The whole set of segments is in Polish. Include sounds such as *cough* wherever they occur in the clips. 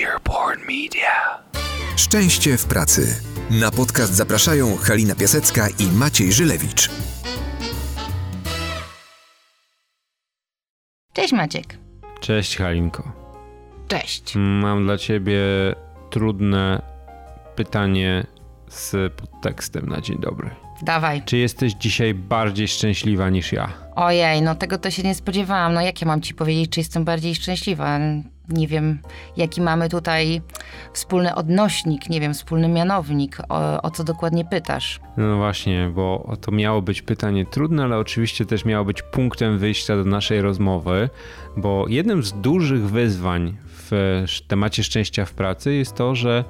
Earborn Media. Szczęście w pracy. Na podcast zapraszają Halina Piasecka i Maciej Żylewicz. Cześć Maciek. Cześć Halinko. Cześć. Mam dla ciebie trudne pytanie z podtekstem na dzień dobry. Dawaj. Czy jesteś dzisiaj bardziej szczęśliwa niż ja? Ojej, no tego to się nie spodziewałam. No jak ja mam ci powiedzieć, czy jestem bardziej szczęśliwa? Nie wiem, jaki mamy tutaj wspólny odnośnik, nie wiem, wspólny mianownik, o, o co dokładnie pytasz. No właśnie, bo to miało być pytanie trudne, ale oczywiście też miało być punktem wyjścia do naszej rozmowy, bo jednym z dużych wyzwań w temacie szczęścia w pracy jest to, że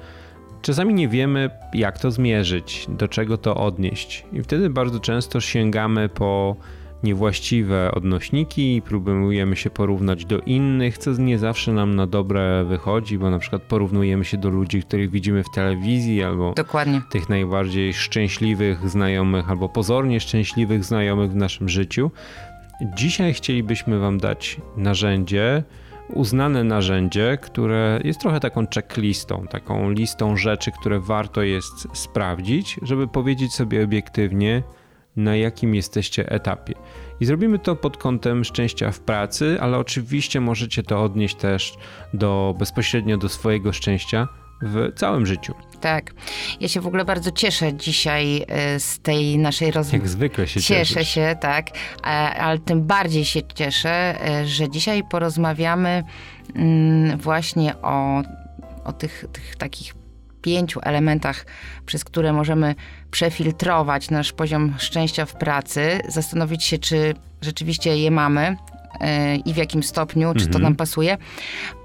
czasami nie wiemy, jak to zmierzyć, do czego to odnieść. I wtedy bardzo często sięgamy po niewłaściwe odnośniki i próbujemy się porównać do innych, co nie zawsze nam na dobre wychodzi, bo na przykład porównujemy się do ludzi, których widzimy w telewizji albo Dokładnie. tych najbardziej szczęśliwych znajomych albo pozornie szczęśliwych znajomych w naszym życiu. Dzisiaj chcielibyśmy Wam dać narzędzie, uznane narzędzie, które jest trochę taką checklistą, taką listą rzeczy, które warto jest sprawdzić, żeby powiedzieć sobie obiektywnie, na jakim jesteście etapie. I zrobimy to pod kątem szczęścia w pracy, ale oczywiście możecie to odnieść też do bezpośrednio do swojego szczęścia w całym życiu. Tak. Ja się w ogóle bardzo cieszę dzisiaj y, z tej naszej rozmowy. Jak zwykle się Cieszę cieszysz. się, tak, ale tym bardziej się cieszę, y, że dzisiaj porozmawiamy mm, właśnie o, o tych, tych takich pięciu elementach, przez które możemy przefiltrować nasz poziom szczęścia w pracy, zastanowić się, czy rzeczywiście je mamy y, i w jakim stopniu, czy to Mhm. nam pasuje,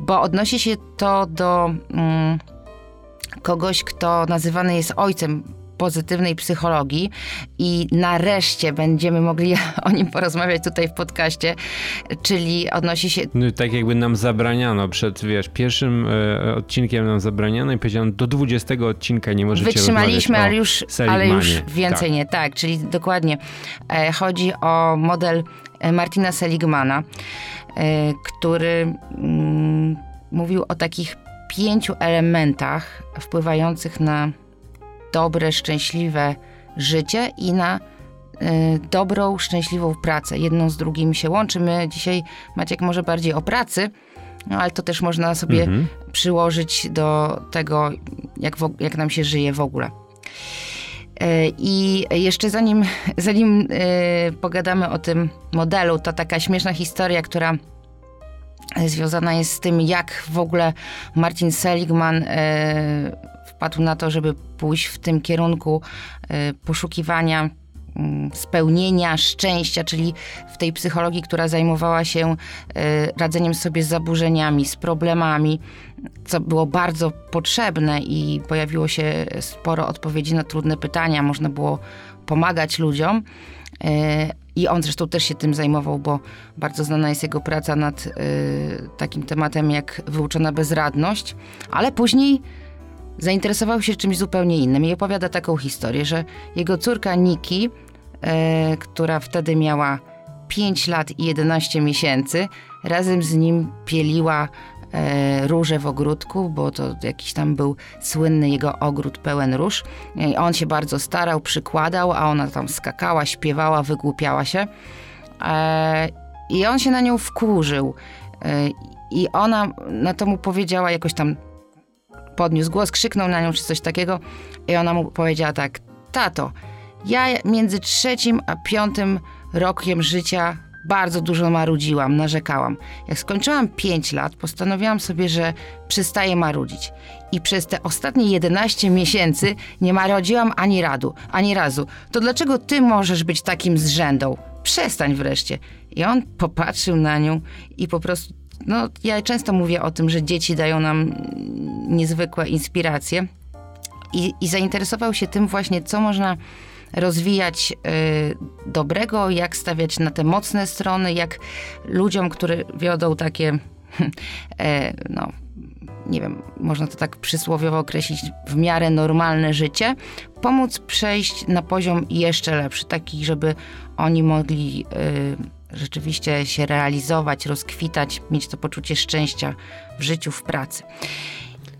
bo odnosi się to do mm, kogoś, kto nazywany jest ojcem pozytywnej psychologii i nareszcie będziemy mogli *laughs* o nim porozmawiać tutaj w podcaście, czyli odnosi się No, tak jakby nam zabraniano przed, wiesz, pierwszym e, odcinkiem nam zabraniano i powiedziano, do 20 odcinka nie możecie Wytrzymaliśmy, ale już, Seligmanie. ale już więcej tak. nie. Tak, czyli dokładnie e, chodzi o model e, Martina Seligmana, e, który mm, mówił o takich pięciu elementach wpływających na dobre, szczęśliwe życie i na e, dobrą, szczęśliwą pracę. Jedną z drugim się łączy. My dzisiaj, Maciek, może bardziej o pracy, no, ale to też można sobie Mhm. przyłożyć do tego, jak, w, jak nam się żyje w ogóle. E, I jeszcze zanim, zanim e, pogadamy o tym modelu, to taka śmieszna historia, która związana jest z tym, jak w ogóle Martin Seligman e, wpadł na to, żeby pójść w tym kierunku e, poszukiwania mm, spełnienia, szczęścia, czyli w tej psychologii, która zajmowała się e, radzeniem sobie z zaburzeniami, z problemami, co było bardzo potrzebne i pojawiło się sporo odpowiedzi na trudne pytania. Można było pomagać ludziom. I on zresztą też się tym zajmował, bo bardzo znana jest jego praca nad e, takim tematem jak wyuczona bezradność, ale później zainteresował się czymś zupełnie innym i opowiada taką historię, że jego córka Niki, e, która wtedy miała 5 lat i 11 miesięcy, razem z nim pieliła róże w ogródku, bo to jakiś tam był słynny jego ogród pełen róż. I on się bardzo starał, przykładał, a ona tam skakała, śpiewała, wygłupiała się. E, I on się na nią wkurzył. E, I ona na to mu powiedziała jakoś tam podniósł głos, krzyknął na nią czy coś takiego i ona mu powiedziała tak, tato, ja między trzecim a piątym rokiem życia bardzo dużo marudziłam, narzekałam. Jak skończyłam 5 lat, postanowiłam sobie, że przestaję marudzić. I przez te ostatnie 11 miesięcy nie marudziłam ani radu, ani razu. To dlaczego ty możesz być takim zrzędą? Przestań wreszcie. I on popatrzył na nią i po prostu no, ja często mówię o tym, że dzieci dają nam niezwykłe inspiracje. I, I zainteresował się tym właśnie, co można rozwijać y, dobrego, jak stawiać na te mocne strony, jak ludziom, które wiodą takie, *laughs* e, no, nie wiem, można to tak przysłowiowo określić, w miarę normalne życie, pomóc przejść na poziom jeszcze lepszy, taki, żeby oni mogli y, rzeczywiście się realizować, rozkwitać, mieć to poczucie szczęścia w życiu, w pracy.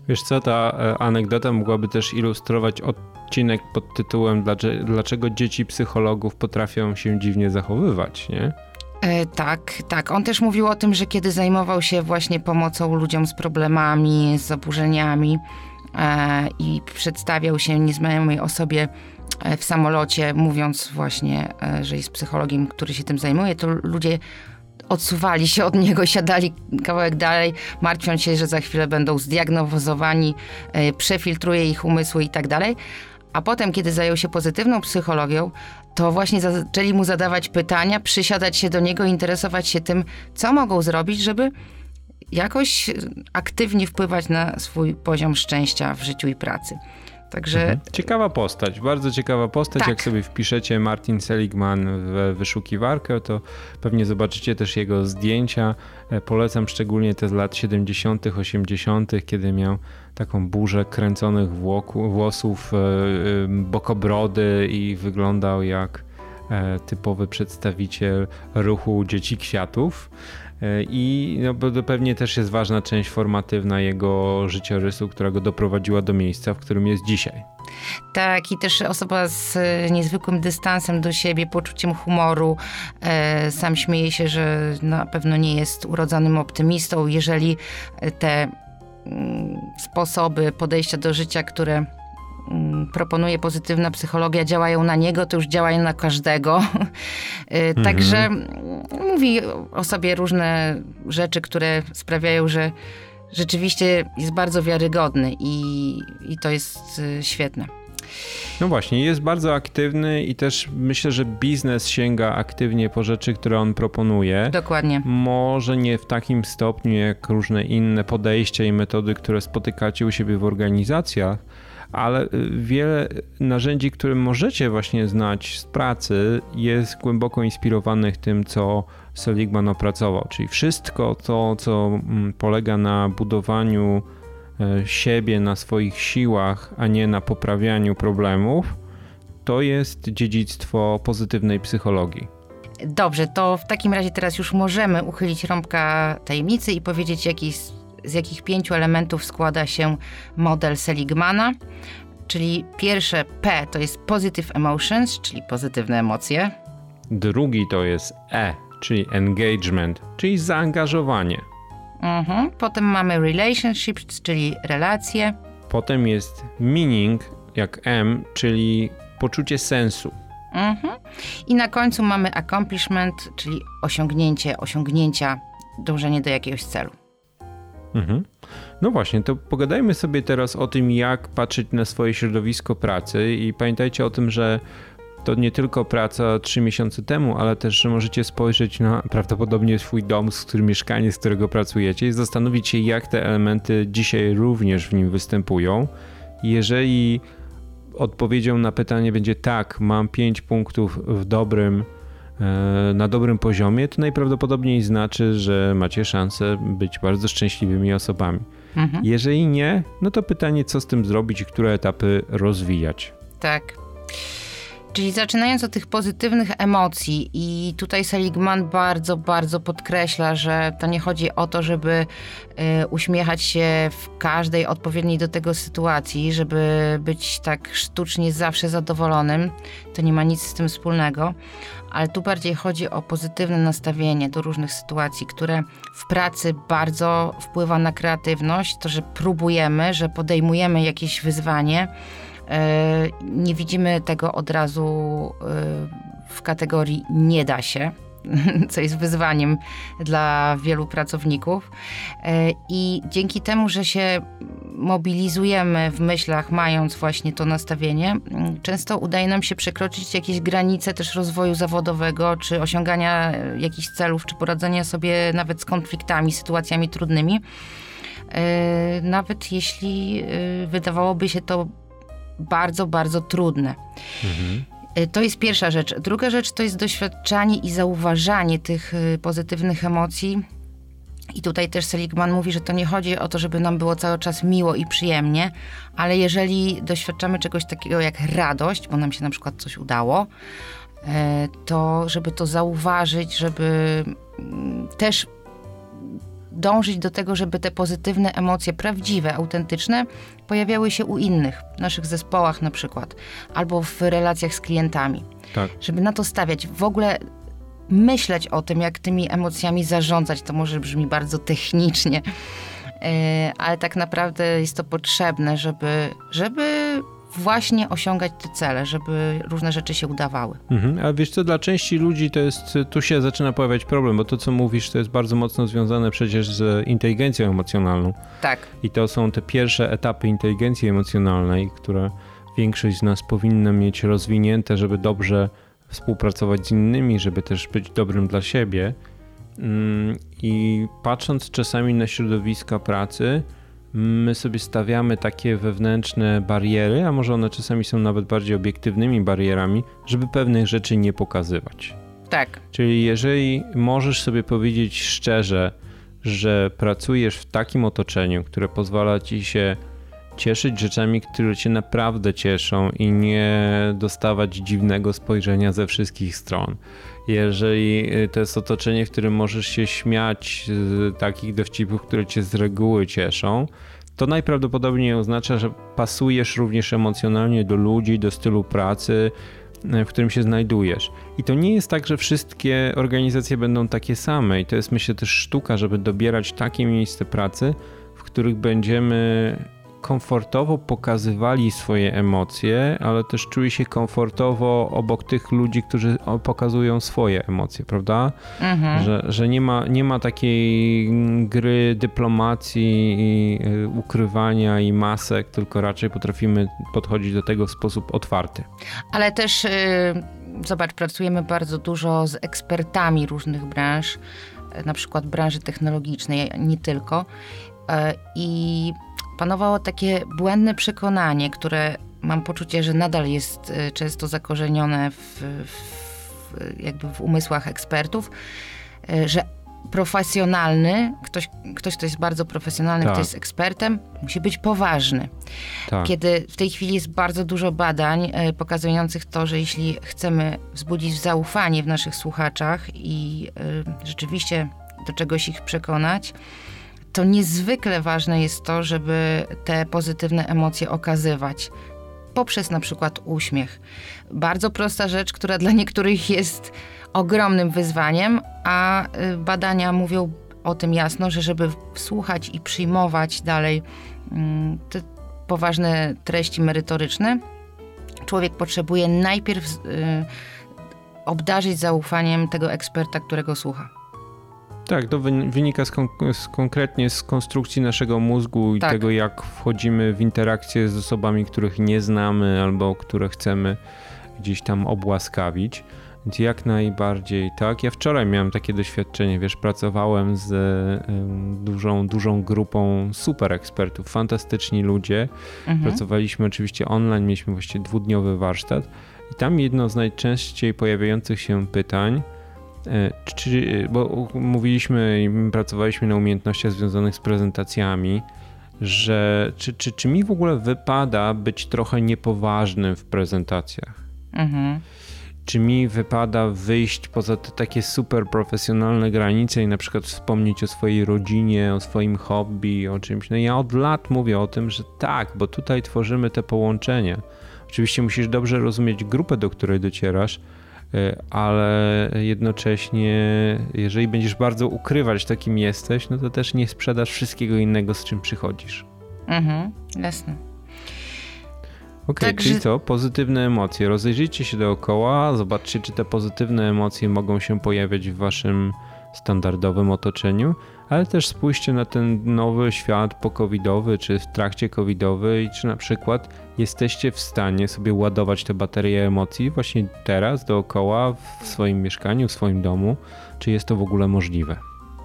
Wiesz co, ta e, anegdota mogłaby też ilustrować odcinek pod tytułem Dlaczego dzieci psychologów potrafią się dziwnie zachowywać, nie? E, tak, tak. On też mówił o tym, że kiedy zajmował się właśnie pomocą ludziom z problemami, z zaburzeniami e, i przedstawiał się nieznajomej osobie e, w samolocie, mówiąc właśnie, e, że jest psychologiem, który się tym zajmuje, to ludzie odsuwali się od niego, siadali kawałek dalej, martwiąc się, że za chwilę będą zdiagnozowani, e, przefiltruje ich umysły i tak dalej. A potem, kiedy zajął się pozytywną psychologią, to właśnie zaczęli mu zadawać pytania, przysiadać się do niego, interesować się tym, co mogą zrobić, żeby jakoś aktywnie wpływać na swój poziom szczęścia w życiu i pracy. Także... Mhm. Ciekawa postać, bardzo ciekawa postać. Tak. Jak sobie wpiszecie Martin Seligman w wyszukiwarkę, to pewnie zobaczycie też jego zdjęcia. E, polecam szczególnie te z lat 70., 80., kiedy miał taką burzę kręconych włosów, e, e, bokobrody i wyglądał jak typowy przedstawiciel ruchu dzieci kwiatów. I no, pewnie też jest ważna część formatywna jego życiorysu, która go doprowadziła do miejsca, w którym jest dzisiaj. Tak, i też osoba z niezwykłym dystansem do siebie, poczuciem humoru. E, sam śmieje się, że na pewno nie jest urodzonym optymistą. Jeżeli te mm, sposoby podejścia do życia, które proponuje pozytywna psychologia, działają na niego, to już działają na każdego. *laughs* Y, mhm. Także mówi o sobie różne rzeczy, które sprawiają, że rzeczywiście jest bardzo wiarygodny i, i to jest y, świetne. No właśnie, jest bardzo aktywny i też myślę, że biznes sięga aktywnie po rzeczy, które on proponuje. Dokładnie. Może nie w takim stopniu jak różne inne podejścia i metody, które spotykacie u siebie w organizacjach, ale y, wiele narzędzi, które możecie właśnie znać z pracy, jest głęboko inspirowanych tym, co Seligman opracował. Czyli wszystko to, co mm, polega na budowaniu e, siebie, na swoich siłach, a nie na poprawianiu problemów, to jest dziedzictwo pozytywnej psychologii. Dobrze, to w takim razie teraz już możemy uchylić rąbka tajemnicy i powiedzieć, jaki jest z jakich pięciu elementów składa się model Seligmana. Czyli pierwsze P to jest positive emotions, czyli pozytywne emocje. Drugi to jest E, czyli engagement, czyli zaangażowanie. Mhm. Potem mamy relationships, czyli relacje. Potem jest meaning, jak M, czyli poczucie sensu. Mhm. I na końcu mamy accomplishment, czyli osiągnięcie, osiągnięcia, dążenie do jakiegoś celu. Mhm. No właśnie, to pogadajmy sobie teraz o tym, jak patrzeć na swoje środowisko pracy i pamiętajcie o tym, że to nie tylko praca trzy miesiące temu, ale też, że możecie spojrzeć na prawdopodobnie swój dom, z którym mieszkanie, z którego pracujecie i zastanowić się, jak te elementy dzisiaj również w nim występują. Jeżeli odpowiedzią na pytanie będzie tak, mam pięć punktów w dobrym na dobrym poziomie, to najprawdopodobniej znaczy, że macie szansę być bardzo szczęśliwymi osobami. Mhm. Jeżeli nie, no to pytanie, co z tym zrobić i które etapy rozwijać. Tak. Czyli zaczynając od tych pozytywnych emocji, i tutaj Seligman bardzo, bardzo podkreśla, że to nie chodzi o to, żeby y, uśmiechać się w każdej odpowiedniej do tego sytuacji, żeby być tak sztucznie zawsze zadowolonym. To nie ma nic z tym wspólnego, ale tu bardziej chodzi o pozytywne nastawienie do różnych sytuacji, które w pracy bardzo wpływa na kreatywność, to, że próbujemy, że podejmujemy jakieś wyzwanie nie widzimy tego od razu e, w kategorii nie da się, *laughs* co jest wyzwaniem dla wielu pracowników. E, I dzięki temu, że się mobilizujemy w myślach, mając właśnie to nastawienie, często udaje nam się przekroczyć jakieś granice też rozwoju zawodowego, czy osiągania jakichś celów, czy poradzenia sobie nawet z konfliktami, sytuacjami trudnymi. Nawet jeśli wydawałoby się to bardzo, bardzo trudne. Mhm. To jest pierwsza rzecz. Druga rzecz to jest doświadczanie i zauważanie tych y, pozytywnych emocji. I tutaj też Seligman mówi, że to nie chodzi o to, żeby nam było cały czas miło i przyjemnie, ale jeżeli doświadczamy czegoś takiego jak radość, bo nam się na przykład coś udało, to żeby to zauważyć, żeby mm, też dążyć do tego, żeby te pozytywne emocje, prawdziwe, autentyczne, pojawiały się u innych, w naszych zespołach na przykład, albo w relacjach z klientami. Tak. Żeby na to stawiać, w ogóle myśleć o tym, jak tymi emocjami zarządzać. To może brzmi bardzo technicznie, e, ale tak naprawdę jest to potrzebne, żeby, żeby właśnie osiągać te cele, żeby różne rzeczy się udawały. Mhm. A wiesz co, dla części ludzi to jest, tu się zaczyna pojawiać problem, bo to co mówisz to jest bardzo mocno związane przecież z inteligencją emocjonalną. Tak. I to są te pierwsze etapy inteligencji emocjonalnej, które większość z nas powinna mieć rozwinięte, żeby dobrze współpracować z innymi, żeby też być dobrym dla siebie. Mm, I patrząc czasami na środowiska pracy, my sobie stawiamy takie wewnętrzne bariery, a może one czasami są nawet bardziej obiektywnymi barierami, żeby pewnych rzeczy nie pokazywać. Tak. Czyli jeżeli możesz sobie powiedzieć szczerze, że pracujesz w takim otoczeniu, które pozwala ci się cieszyć rzeczami, które cię naprawdę cieszą i nie dostawać dziwnego spojrzenia ze wszystkich stron. Jeżeli y, to jest otoczenie, w którym możesz się śmiać z takich dowcipów, które cię z reguły cieszą, to najprawdopodobniej oznacza, że pasujesz również emocjonalnie do ludzi, do stylu pracy, y, w którym się znajdujesz. I to nie jest tak, że wszystkie organizacje będą takie same, i to jest myślę też sztuka, żeby dobierać takie miejsce pracy, w których będziemy komfortowo pokazywali swoje emocje, ale też czuli się komfortowo obok tych ludzi, którzy pokazują swoje emocje, prawda? Mhm. Że, że nie, ma, nie ma takiej gry dyplomacji i y, ukrywania i masek, tylko raczej potrafimy podchodzić do tego w sposób otwarty. Ale też yy, zobacz, pracujemy bardzo dużo z ekspertami różnych branż, na przykład branży technologicznej, nie tylko. Y, I panowało takie błędne przekonanie, które mam poczucie, że nadal jest y, często zakorzenione w, w, jakby w umysłach ekspertów, y, że profesjonalny, ktoś, ktoś kto jest bardzo profesjonalny, tak. kto jest ekspertem, musi być poważny. Tak. Kiedy w tej chwili jest bardzo dużo badań y, pokazujących to, że jeśli chcemy wzbudzić zaufanie w naszych słuchaczach i rzeczywiście do czegoś ich przekonać, to niezwykle ważne jest to, żeby te pozytywne emocje okazywać poprzez na przykład uśmiech. Bardzo prosta rzecz, która dla niektórych jest ogromnym wyzwaniem, a y, badania mówią o tym jasno, że żeby słuchać i przyjmować dalej mm, te poważne treści merytoryczne, człowiek potrzebuje najpierw y, obdarzyć zaufaniem tego eksperta, którego słucha. Tak, to wynika z, z konkretnie z konstrukcji naszego mózgu i tak. tego, jak wchodzimy w interakcje z osobami, których nie znamy albo które chcemy gdzieś tam obłaskawić. Więc jak najbardziej tak. Ja wczoraj miałem takie doświadczenie, wiesz, pracowałem z dużą, dużą grupą super ekspertów, fantastyczni ludzie. Mhm. Pracowaliśmy oczywiście online, mieliśmy właściwie dwudniowy warsztat i tam jedno z najczęściej pojawiających się pytań, czy, bo mówiliśmy i pracowaliśmy na umiejętnościach związanych z prezentacjami, że czy, czy, czy mi w ogóle wypada być trochę niepoważnym w prezentacjach? Mhm. Czy mi wypada wyjść poza te takie super profesjonalne granice i na przykład wspomnieć o swojej rodzinie, o swoim hobby, o czymś? No ja od lat mówię o tym, że tak, bo tutaj tworzymy te połączenia. Oczywiście musisz dobrze rozumieć grupę, do której docierasz, E, ale jednocześnie, jeżeli będziesz bardzo ukrywać, takim jesteś, no to też nie sprzedasz wszystkiego innego, z czym przychodzisz. Mhm, jasne. Okej, okay, tak, czyli co? Pozytywne emocje. Rozejrzyjcie się dookoła, zobaczcie, czy te pozytywne emocje mogą się pojawiać w waszym standardowym otoczeniu, ale też spójrzcie na ten nowy świat po-covidowy, czy w trakcie covidowy i czy na przykład jesteście w stanie sobie ładować te baterie emocji właśnie teraz, dookoła, w swoim mieszkaniu, w swoim domu, czy jest to w ogóle możliwe.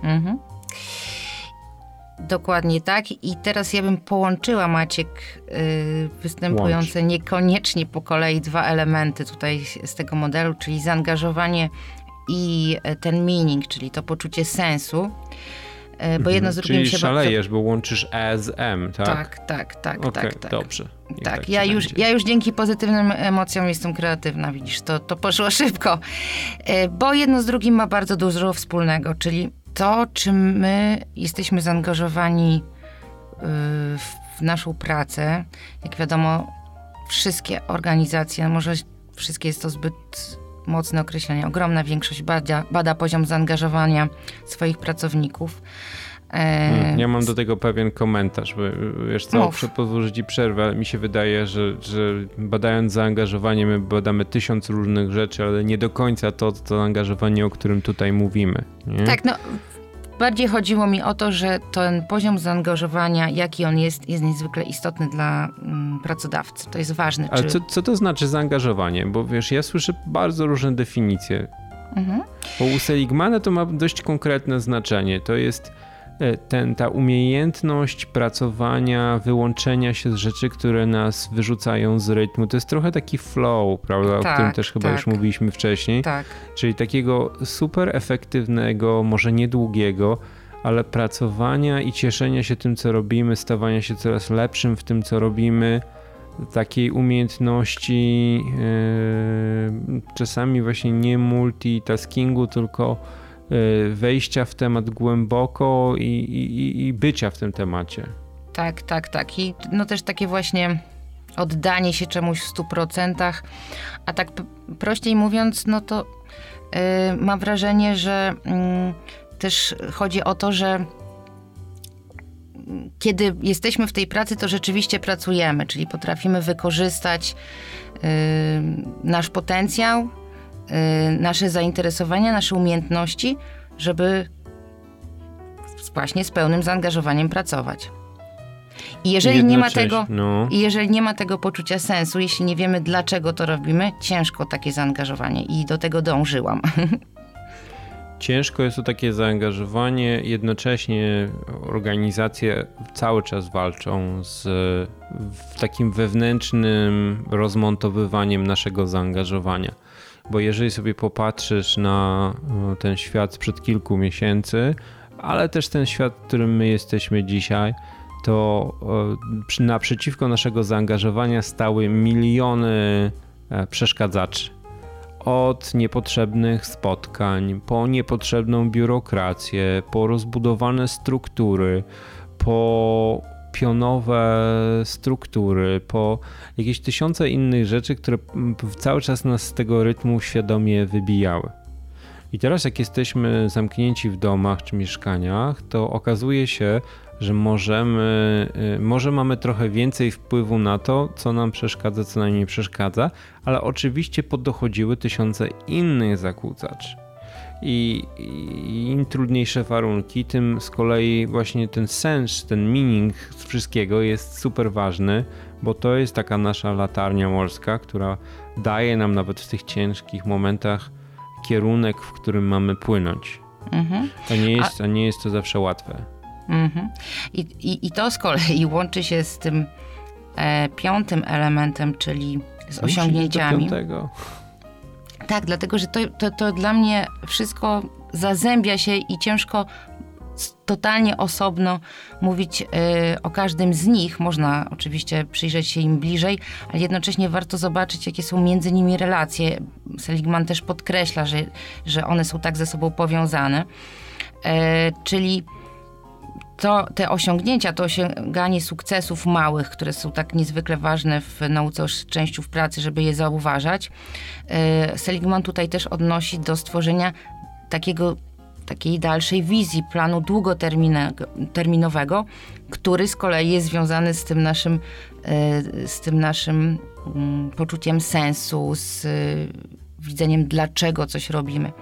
Mhm. Dokładnie tak. I teraz ja bym połączyła, Maciek, yy, występujące Łącz. niekoniecznie po kolei dwa elementy tutaj z tego modelu, czyli zaangażowanie i ten meaning, czyli to poczucie sensu. E, bo jedno z drugim Czyli się szalejesz, bo łączysz E z M, tak? Tak, tak, tak, okay, tak, tak. Dobrze. tak, tak ja, już, ja już dzięki pozytywnym emocjom jestem kreatywna, widzisz, to, to poszło *laughs* szybko. E, bo jedno z drugim ma bardzo dużo wspólnego, czyli to, czym my jesteśmy zaangażowani w naszą pracę, jak wiadomo, wszystkie organizacje, może wszystkie jest to zbyt mocne określenie, ogromna większość bada, bada poziom zaangażowania swoich pracowników. Hmm, ja mam do tego pewien komentarz, bo wiesz co, Mów. pozwól, że ci przerwę, ale mi się wydaje, że, że badając zaangażowanie, my badamy tysiąc różnych rzeczy, ale nie do końca to, to zaangażowanie, o którym tutaj mówimy. Nie? Tak, no bardziej chodziło mi o to, że ten poziom zaangażowania, jaki on jest, jest niezwykle istotny dla mm, pracodawcy. To jest ważne. Ale czy... co, co to znaczy zaangażowanie? Bo wiesz, ja słyszę bardzo różne definicje. Mhm. Bo u Seligmana to ma dość konkretne znaczenie. To jest ten, ta umiejętność pracowania, wyłączenia się z rzeczy, które nas wyrzucają z rytmu, to jest trochę taki flow, prawda, tak, o którym też chyba tak. już mówiliśmy wcześniej. Tak. Czyli takiego super efektywnego, może niedługiego, ale pracowania i cieszenia się tym, co robimy, stawania się coraz lepszym w tym, co robimy, takiej umiejętności yy, czasami właśnie nie multitaskingu, tylko wejścia w temat głęboko i, i, i bycia w tym temacie. Tak, tak, tak. I no też takie właśnie oddanie się czemuś w stu procentach. A tak prościej mówiąc, no to yy, mam wrażenie, że yy, też chodzi o to, że kiedy jesteśmy w tej pracy, to rzeczywiście pracujemy, czyli potrafimy wykorzystać yy, nasz potencjał, nasze zainteresowania, nasze umiejętności, żeby właśnie z pełnym zaangażowaniem pracować. I jeżeli nie ma tego, no. i jeżeli nie ma tego poczucia sensu, jeśli nie wiemy dlaczego to robimy, ciężko takie zaangażowanie i do tego dążyłam. *laughs* Ciężko jest to takie zaangażowanie, jednocześnie organizacje cały czas walczą z takim wewnętrznym rozmontowywaniem naszego zaangażowania bo jeżeli sobie popatrzysz na e, ten świat sprzed kilku miesięcy, ale też ten świat, w którym my jesteśmy dzisiaj, to e, naprzeciwko naszego zaangażowania stały miliony e, przeszkadzaczy. Od niepotrzebnych spotkań, po niepotrzebną biurokrację, po rozbudowane struktury, po pionowe struktury, po jakieś tysiące innych rzeczy, które cały czas nas z tego rytmu świadomie wybijały. I teraz, jak jesteśmy zamknięci w domach czy mieszkaniach, to okazuje się, że możemy, y, może mamy trochę więcej wpływu na to, co nam przeszkadza, co nam nie przeszkadza, ale oczywiście poddochodziły tysiące innych zakłócaczy i, i im trudniejsze warunki, tym z kolei właśnie ten sens, ten meaning z wszystkiego jest super ważny, bo to jest taka nasza latarnia morska, która daje nam nawet w tych ciężkich momentach kierunek, w którym mamy płynąć. Mhm. A, nie jest, a... a nie jest to zawsze łatwe. Mhm. I, i, I to z kolei łączy się z tym e, piątym elementem, czyli z osiągnięciami. Tak, dlatego że to, to, to dla mnie wszystko zazębia się i ciężko totalnie osobno mówić y, o każdym z nich. Można oczywiście przyjrzeć się im bliżej, ale jednocześnie warto zobaczyć, jakie są między nimi relacje. Seligman też podkreśla, że, że one są tak ze sobą powiązane. Y, czyli to, te osiągnięcia, to osiąganie sukcesów małych, które są tak niezwykle ważne w nauce o szczęściu w pracy, żeby je zauważać, e, Seligman tutaj też odnosi do stworzenia takiego, takiej dalszej wizji, planu długoterminowego, który z kolei jest związany z tym naszym, e, z tym naszym mm, poczuciem sensu, z widzeniem, dlaczego coś robimy.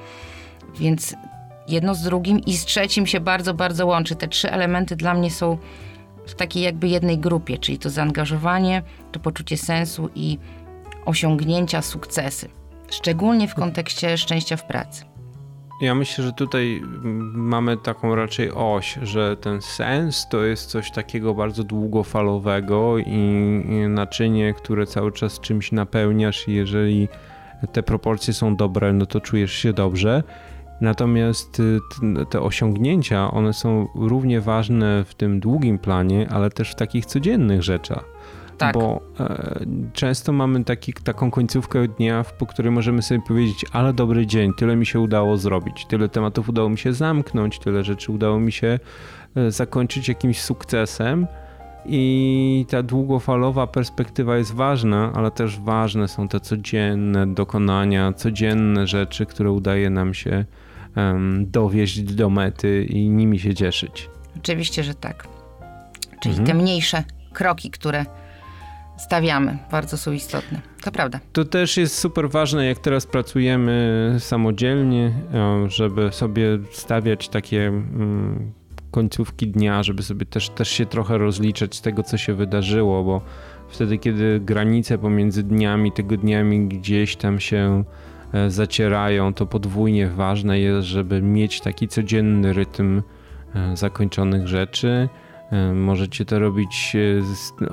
Więc jedno z drugim i z trzecim się bardzo, bardzo łączy. Te trzy elementy dla mnie są w takiej jakby jednej grupie, czyli to zaangażowanie, to poczucie sensu i osiągnięcia, sukcesy. Szczególnie w kontekście szczęścia w pracy. Ja myślę, że tutaj mamy taką raczej oś, że ten sens to jest coś takiego bardzo długofalowego i naczynie, które cały czas czymś napełniasz i jeżeli te proporcje są dobre, no to czujesz się dobrze. Natomiast y, te osiągnięcia, one są równie ważne w tym długim planie, ale też w takich codziennych rzeczach. Tak. Bo e, często mamy taki, taką końcówkę dnia, po której możemy sobie powiedzieć, ale dobry dzień, tyle mi się udało zrobić, tyle tematów udało mi się zamknąć, tyle rzeczy udało mi się e, zakończyć jakimś sukcesem. I ta długofalowa perspektywa jest ważna, ale też ważne są te codzienne dokonania, codzienne rzeczy, które udaje nam się um, dowieść do mety i nimi się cieszyć. Oczywiście, że tak. Czyli Mhm. te mniejsze kroki, które stawiamy, bardzo są istotne. To prawda. To też jest super ważne, jak teraz pracujemy samodzielnie, żeby sobie stawiać takie mm, końcówki dnia, żeby sobie też, też się trochę rozliczać z tego, co się wydarzyło, bo wtedy, kiedy granice pomiędzy dniami, tygodniami gdzieś tam się zacierają, to podwójnie ważne jest, żeby mieć taki codzienny rytm e, zakończonych rzeczy. E, Możecie to robić e,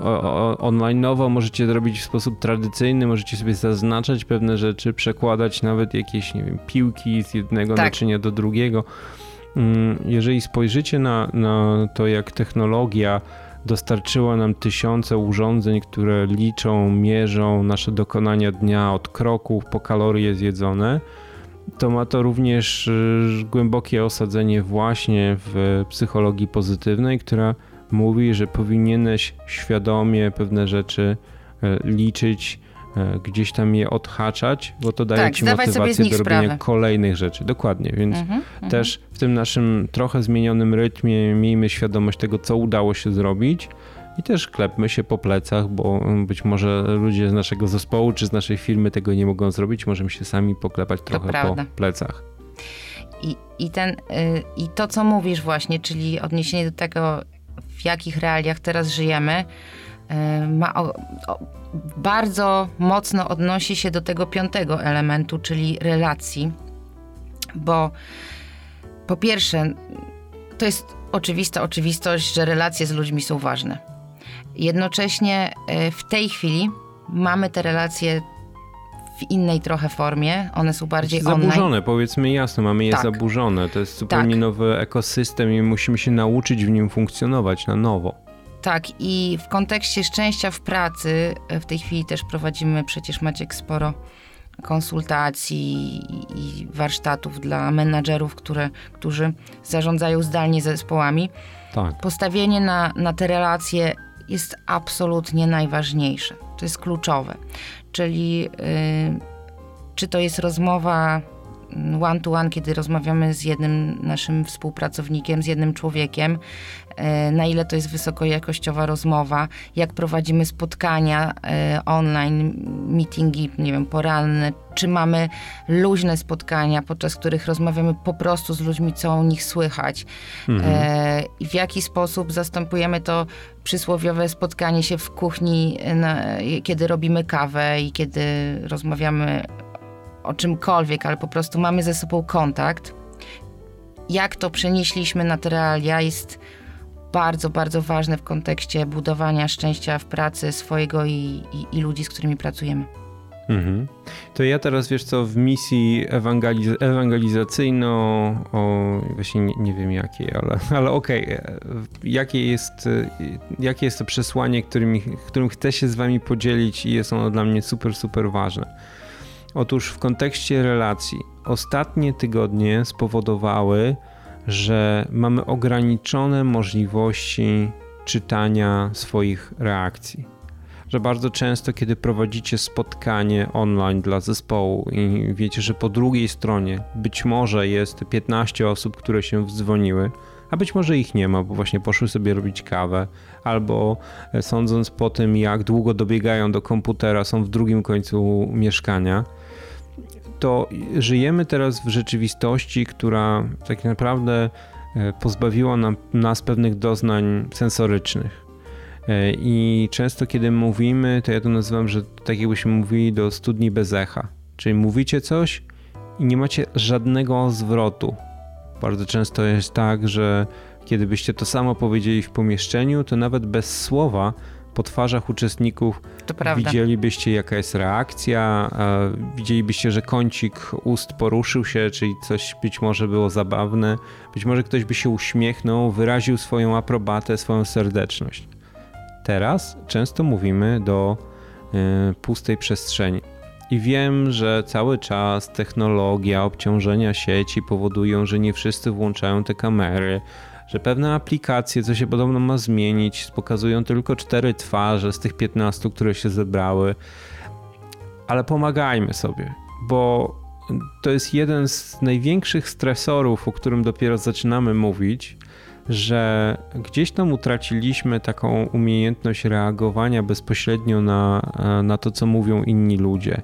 online'owo, możecie to robić w sposób tradycyjny, możecie sobie zaznaczać pewne rzeczy, przekładać nawet jakieś, nie wiem, piłki z jednego Tak. naczynia do drugiego. Mm, Jeżeli spojrzycie na, na to, jak technologia dostarczyła nam tysiące urządzeń, które liczą, mierzą nasze dokonania dnia od kroków po kalorie zjedzone, to ma to również y, głębokie osadzenie właśnie w psychologii pozytywnej, która mówi, że powinieneś świadomie pewne rzeczy e, liczyć, gdzieś tam je odhaczać, bo to daje Tak, ci motywację do robienia sprawę. kolejnych rzeczy. Dokładnie, więc Mhm, mhm. też w tym naszym trochę zmienionym rytmie miejmy świadomość tego, co udało się zrobić i też klepmy się po plecach, bo być może ludzie z naszego zespołu czy z naszej firmy tego nie mogą zrobić, możemy się sami poklepać trochę po plecach. I, i, ten, y, I to, co mówisz właśnie, czyli odniesienie do tego, w jakich realiach teraz żyjemy, ma o, o, bardzo mocno odnosi się do tego piątego elementu, czyli relacji. Bo po pierwsze, to jest oczywista oczywistość, że relacje z ludźmi są ważne. Jednocześnie y, w tej chwili mamy te relacje w innej trochę formie. One są bardziej online. Zaburzone, powiedzmy jasno, mamy je Tak. zaburzone. To jest zupełnie Tak. nowy ekosystem i musimy się nauczyć w nim funkcjonować na nowo. Tak, i w kontekście szczęścia w pracy, e, w tej chwili też prowadzimy przecież Maciek sporo konsultacji i- warsztatów dla menadżerów, które, którzy zarządzają zdalnie zespołami. Tak. Postawienie na, na te relacje jest absolutnie najważniejsze. To jest kluczowe. Czyli y, czy to jest rozmowa one to one, kiedy rozmawiamy z jednym naszym współpracownikiem, z jednym człowiekiem, y, na ile to jest wysokojakościowa rozmowa, jak prowadzimy spotkania y, online, meetingi, nie wiem, poranne, czy mamy luźne spotkania, podczas których rozmawiamy po prostu z ludźmi, co o nich słychać. E, i w jaki sposób zastępujemy to przysłowiowe spotkanie się w kuchni, e, na, kiedy robimy kawę i kiedy rozmawiamy o czymkolwiek, ale po prostu mamy ze sobą kontakt. Jak to przenieśliśmy na te realia jest bardzo, bardzo ważne w kontekście budowania szczęścia w pracy swojego i, i, i ludzi, z którymi pracujemy. Mhm. To ja teraz, wiesz co, w misji ewangeliz- ewangelizacyjno, o, właśnie nie, nie wiem jakiej, ale, ale okej, e, jakie, jest, e, jakie jest to przesłanie, którym, którym chcę się z wami podzielić i jest ono dla mnie super, super ważne. Otóż w kontekście relacji, ostatnie tygodnie spowodowały, że mamy ograniczone możliwości czytania swoich reakcji. Że bardzo często, kiedy prowadzicie spotkanie online dla zespołu i wiecie, że po drugiej stronie być może jest 15 osób, które się wdzwoniły, a być może ich nie ma, bo właśnie poszły sobie robić kawę, albo e, sądząc po tym, jak długo dobiegają do komputera, są w drugim końcu mieszkania, to żyjemy teraz w rzeczywistości, która tak naprawdę e, pozbawiła nam, nas pewnych doznań sensorycznych. E, I często, kiedy mówimy, to ja to nazywam, że tak jakbyśmy mówili do studni bez echa. Czyli mówicie coś i nie macie żadnego zwrotu. Bardzo często jest tak, że kiedy byście to samo powiedzieli w pomieszczeniu, to nawet bez słowa po twarzach uczestników widzielibyście, jaka jest reakcja, widzielibyście, że kącik ust poruszył się, czyli coś być może było zabawne, być może ktoś by się uśmiechnął, wyraził swoją aprobatę, swoją serdeczność. Teraz często mówimy do y, pustej przestrzeni. I wiem, że cały czas technologia, obciążenia sieci powodują, że nie wszyscy włączają te kamery, że pewne aplikacje, co się podobno ma zmienić, pokazują tylko cztery twarze z tych 15, które się zebrały. Ale pomagajmy sobie, bo to jest jeden z największych stresorów, o którym dopiero zaczynamy mówić, że gdzieś tam utraciliśmy taką umiejętność reagowania bezpośrednio na, na to, co mówią inni ludzie.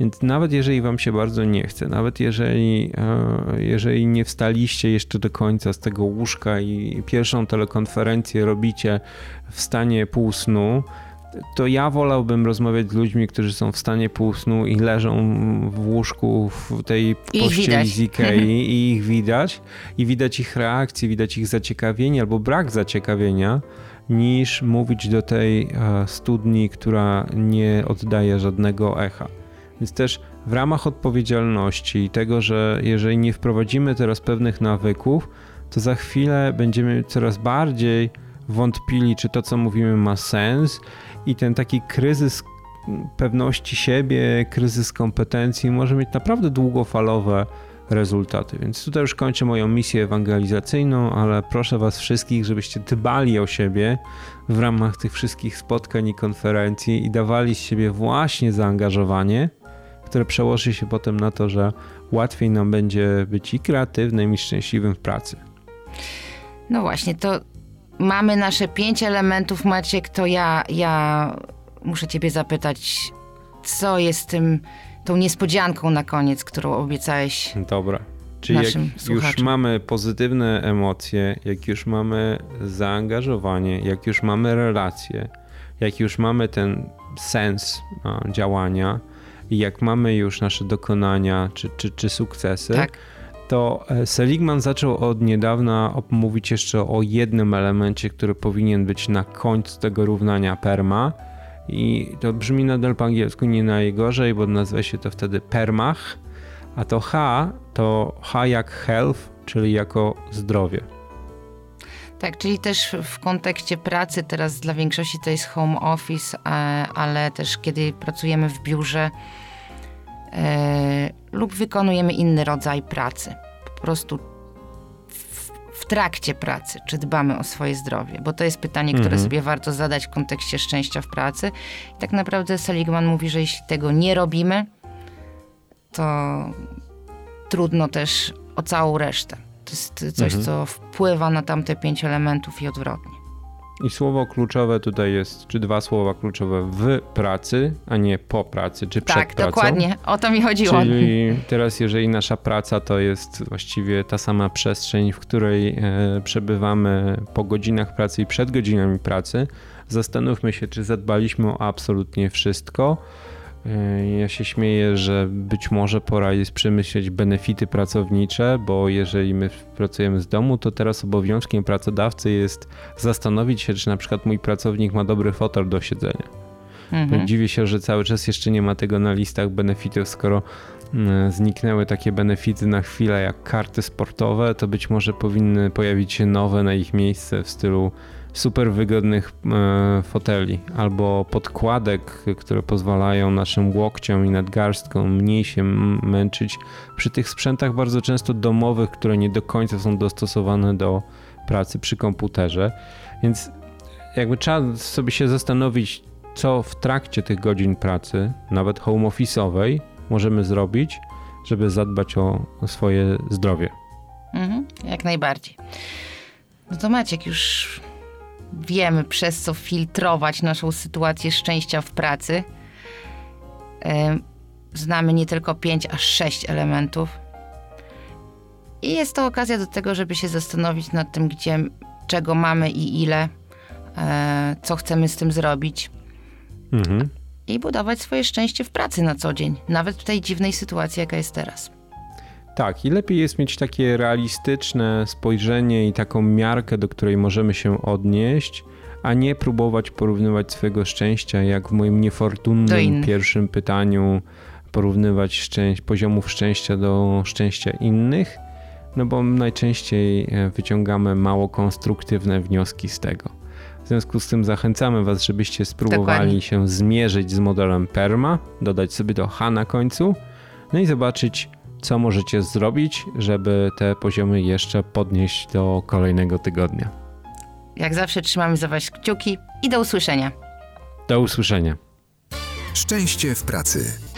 Więc nawet jeżeli wam się bardzo nie chce, nawet jeżeli, e, jeżeli nie wstaliście jeszcze do końca z tego łóżka i pierwszą telekonferencję robicie w stanie półsnu, to ja wolałbym rozmawiać z ludźmi, którzy są w stanie półsnu i leżą w łóżku w tej pościeli z Ikei *laughs* i ich widać i widać ich reakcje, widać ich zaciekawienie albo brak zaciekawienia niż mówić do tej e, studni, która nie oddaje żadnego echa. Więc też w ramach odpowiedzialności i tego, że jeżeli nie wprowadzimy teraz pewnych nawyków, to za chwilę będziemy coraz bardziej wątpili, czy to, co mówimy, ma sens, i ten taki kryzys pewności siebie, kryzys kompetencji może mieć naprawdę długofalowe rezultaty. Więc tutaj już kończę moją misję ewangelizacyjną, ale proszę Was wszystkich, żebyście dbali o siebie w ramach tych wszystkich spotkań i konferencji i dawali z siebie właśnie zaangażowanie, które przełoży się potem na to, że łatwiej nam będzie być i kreatywnym, i szczęśliwym w pracy. No właśnie, to mamy nasze pięć elementów, Maciek, to ja, ja muszę ciebie zapytać, co jest tym, tą niespodzianką na koniec, którą obiecałeś Dobra. Czyli jak naszym już słuchaczom. mamy pozytywne emocje, jak już mamy zaangażowanie, jak już mamy relacje, jak już mamy ten sens a, działania i jak mamy już nasze dokonania czy, czy, czy sukcesy, Tak. to e, Seligman zaczął od niedawna mówić jeszcze o jednym elemencie, który powinien być na końcu tego równania perma. I to brzmi nadal po angielsku nie najgorzej, bo nazywa się to wtedy permach, a to H to H jak health, czyli jako zdrowie. Tak, czyli też w kontekście pracy teraz dla większości to jest home office, e, ale też kiedy pracujemy w biurze e, lub wykonujemy inny rodzaj pracy. Po prostu w, w trakcie pracy, czy dbamy o swoje zdrowie, bo to jest pytanie, które Mhm. sobie warto zadać w kontekście szczęścia w pracy. I tak naprawdę Seligman mówi, że jeśli tego nie robimy, to trudno też o całą resztę. Jest coś, Mhm. co wpływa na tamte pięć elementów i odwrotnie. I słowo kluczowe tutaj jest, czy dwa słowa kluczowe w pracy, a nie po pracy, czy przed Tak, pracą. dokładnie. O to mi chodziło. Czyli teraz, jeżeli nasza praca to jest właściwie ta sama przestrzeń, w której e, przebywamy po godzinach pracy i przed godzinami pracy, zastanówmy się, czy zadbaliśmy o absolutnie wszystko. E, Ja się śmieję, że być może pora jest przemyśleć benefity pracownicze, bo jeżeli my pracujemy z domu, to teraz obowiązkiem pracodawcy jest zastanowić się, czy na przykład mój pracownik ma dobry fotel do siedzenia. Mhm. Dziwię się, że cały czas jeszcze nie ma tego na listach benefitów, skoro mm, zniknęły takie benefity na chwilę jak karty sportowe, to być może powinny pojawić się nowe na ich miejsce w stylu super wygodnych e, foteli albo podkładek, które pozwalają naszym łokciom i nadgarstkom mniej się męczyć przy tych sprzętach bardzo często domowych, które nie do końca są dostosowane do pracy przy komputerze. Więc jakby trzeba sobie się zastanowić, co w trakcie tych godzin pracy, nawet home office'owej, możemy zrobić, żeby zadbać o swoje zdrowie. Mhm, jak najbardziej. No to Maciek, już wiemy przez co filtrować naszą sytuację szczęścia w pracy. Znamy nie tylko pięć, aż sześć elementów. I jest to okazja do tego, żeby się zastanowić nad tym, gdzie, czego mamy i ile, e, co chcemy z tym zrobić Mhm. i budować swoje szczęście w pracy na co dzień, nawet w tej dziwnej sytuacji, jaka jest teraz. Tak, i lepiej jest mieć takie realistyczne spojrzenie i taką miarkę, do której możemy się odnieść, a nie próbować porównywać swojego szczęścia, jak w moim niefortunnym pierwszym pytaniu, porównywać szczęś- poziomów szczęścia do szczęścia innych, no bo najczęściej e, wyciągamy mało konstruktywne wnioski z tego. W związku z tym zachęcamy Was, żebyście spróbowali Dokładnie. się zmierzyć z modelem PERMA, dodać sobie do H na końcu, no i zobaczyć, co możecie zrobić, żeby te poziomy jeszcze podnieść do kolejnego tygodnia. Jak zawsze trzymamy za Was kciuki i do usłyszenia. Do usłyszenia. Szczęście w pracy.